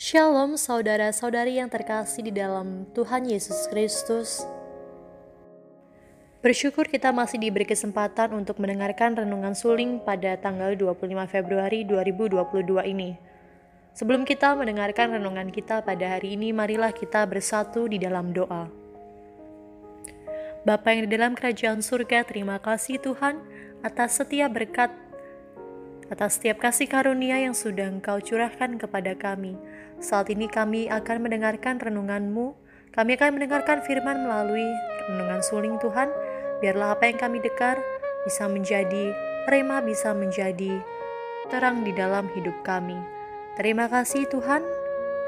Shalom saudara-saudari yang terkasih di dalam Tuhan Yesus Kristus. Bersyukur kita masih diberi kesempatan untuk mendengarkan renungan suling pada tanggal 25 Februari 2022 ini. Sebelum kita mendengarkan renungan kita pada hari ini, marilah kita bersatu di dalam doa. Bapa yang di dalam kerajaan surga, terima kasih Tuhan atas setiap berkat atas setiap kasih karunia yang sudah Engkau curahkan kepada kami. Saat ini kami akan mendengarkan renungan-Mu, kami akan mendengarkan firman melalui renungan suling Tuhan. Biarlah apa yang kami dekar bisa menjadi rema, bisa menjadi terang di dalam hidup kami. Terima kasih Tuhan,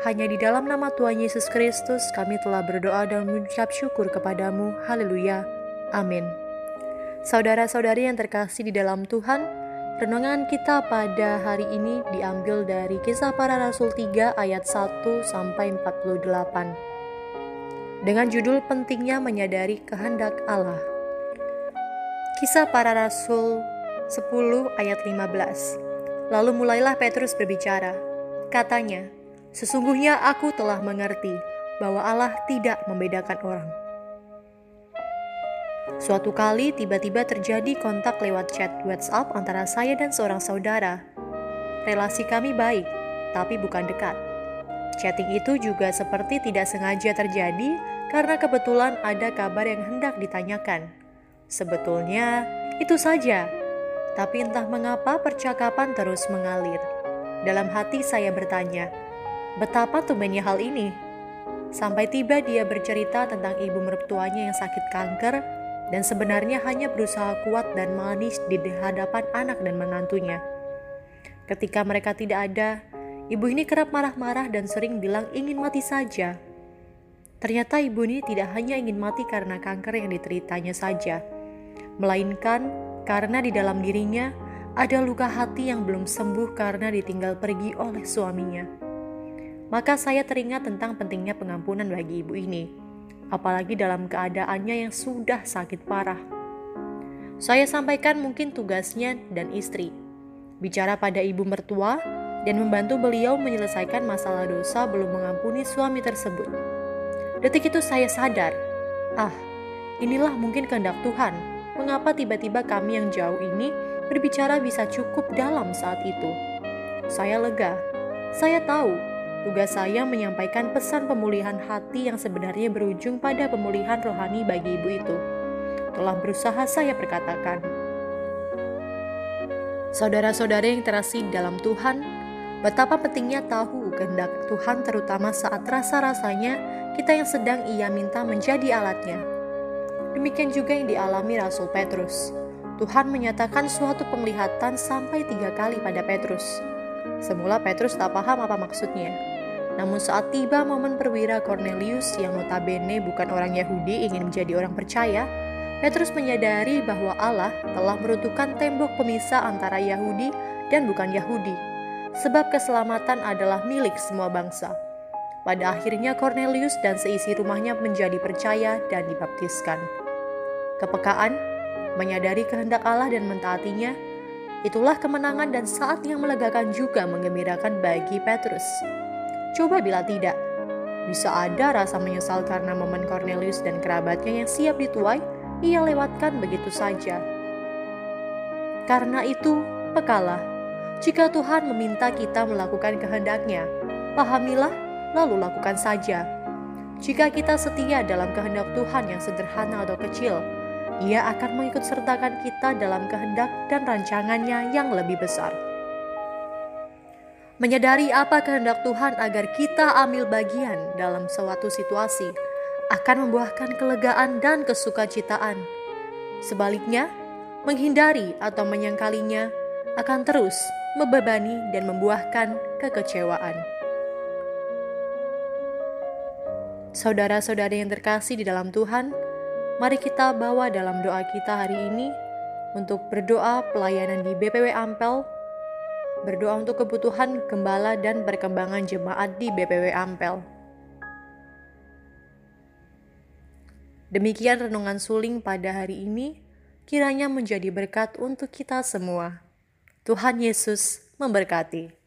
hanya di dalam nama Tuhan Yesus Kristus kami telah berdoa dan mengucap syukur kepadamu. Haleluya. Amin. Saudara-saudari yang terkasih di dalam Tuhan, Renungan kita pada hari ini diambil dari Kisah Para Rasul 3 ayat 1 sampai 48. Dengan judul pentingnya menyadari kehendak Allah. Kisah Para Rasul 10 ayat 15. Lalu mulailah Petrus berbicara. Katanya, "Sesungguhnya aku telah mengerti bahwa Allah tidak membedakan orang." Suatu kali tiba-tiba terjadi kontak lewat chat WhatsApp antara saya dan seorang saudara. Relasi kami baik, tapi bukan dekat. Chatting itu juga seperti tidak sengaja terjadi karena kebetulan ada kabar yang hendak ditanyakan. Sebetulnya itu saja, tapi entah mengapa percakapan terus mengalir. Dalam hati saya bertanya, betapa tumbennya hal ini? Sampai tiba dia bercerita tentang ibu mertuanya yang sakit kanker dan sebenarnya hanya berusaha kuat dan manis di hadapan anak dan menantunya. Ketika mereka tidak ada, ibu ini kerap marah-marah dan sering bilang ingin mati saja. Ternyata ibu ini tidak hanya ingin mati karena kanker yang diteritanya saja, melainkan karena di dalam dirinya ada luka hati yang belum sembuh karena ditinggal pergi oleh suaminya. Maka saya teringat tentang pentingnya pengampunan bagi ibu ini apalagi dalam keadaannya yang sudah sakit parah. Saya sampaikan mungkin tugasnya dan istri, bicara pada ibu mertua dan membantu beliau menyelesaikan masalah dosa belum mengampuni suami tersebut. Detik itu saya sadar, ah, inilah mungkin kehendak Tuhan. Mengapa tiba-tiba kami yang jauh ini berbicara bisa cukup dalam saat itu? Saya lega. Saya tahu Tugas saya menyampaikan pesan pemulihan hati yang sebenarnya berujung pada pemulihan rohani bagi ibu itu. Telah berusaha saya perkatakan. Saudara-saudara yang terasih dalam Tuhan, betapa pentingnya tahu kehendak Tuhan terutama saat rasa-rasanya kita yang sedang ia minta menjadi alatnya. Demikian juga yang dialami Rasul Petrus. Tuhan menyatakan suatu penglihatan sampai tiga kali pada Petrus. Semula Petrus tak paham apa maksudnya. Namun saat tiba momen perwira Cornelius yang notabene bukan orang Yahudi ingin menjadi orang percaya, Petrus menyadari bahwa Allah telah meruntuhkan tembok pemisah antara Yahudi dan bukan Yahudi, sebab keselamatan adalah milik semua bangsa. Pada akhirnya Cornelius dan seisi rumahnya menjadi percaya dan dibaptiskan. Kepekaan, menyadari kehendak Allah dan mentaatinya, itulah kemenangan dan saat yang melegakan juga menggembirakan bagi Petrus. Coba bila tidak, bisa ada rasa menyesal karena momen Cornelius dan kerabatnya yang siap dituai, ia lewatkan begitu saja. Karena itu, pekalah. Jika Tuhan meminta kita melakukan kehendaknya, pahamilah, lalu lakukan saja. Jika kita setia dalam kehendak Tuhan yang sederhana atau kecil, ia akan mengikut sertakan kita dalam kehendak dan rancangannya yang lebih besar menyadari apa kehendak Tuhan agar kita ambil bagian dalam suatu situasi akan membuahkan kelegaan dan kesukacitaan. Sebaliknya, menghindari atau menyangkalinya akan terus membebani dan membuahkan kekecewaan. Saudara-saudari yang terkasih di dalam Tuhan, mari kita bawa dalam doa kita hari ini untuk berdoa pelayanan di BPW Ampel berdoa untuk kebutuhan gembala dan perkembangan jemaat di BPW Ampel. Demikian renungan suling pada hari ini, kiranya menjadi berkat untuk kita semua. Tuhan Yesus memberkati.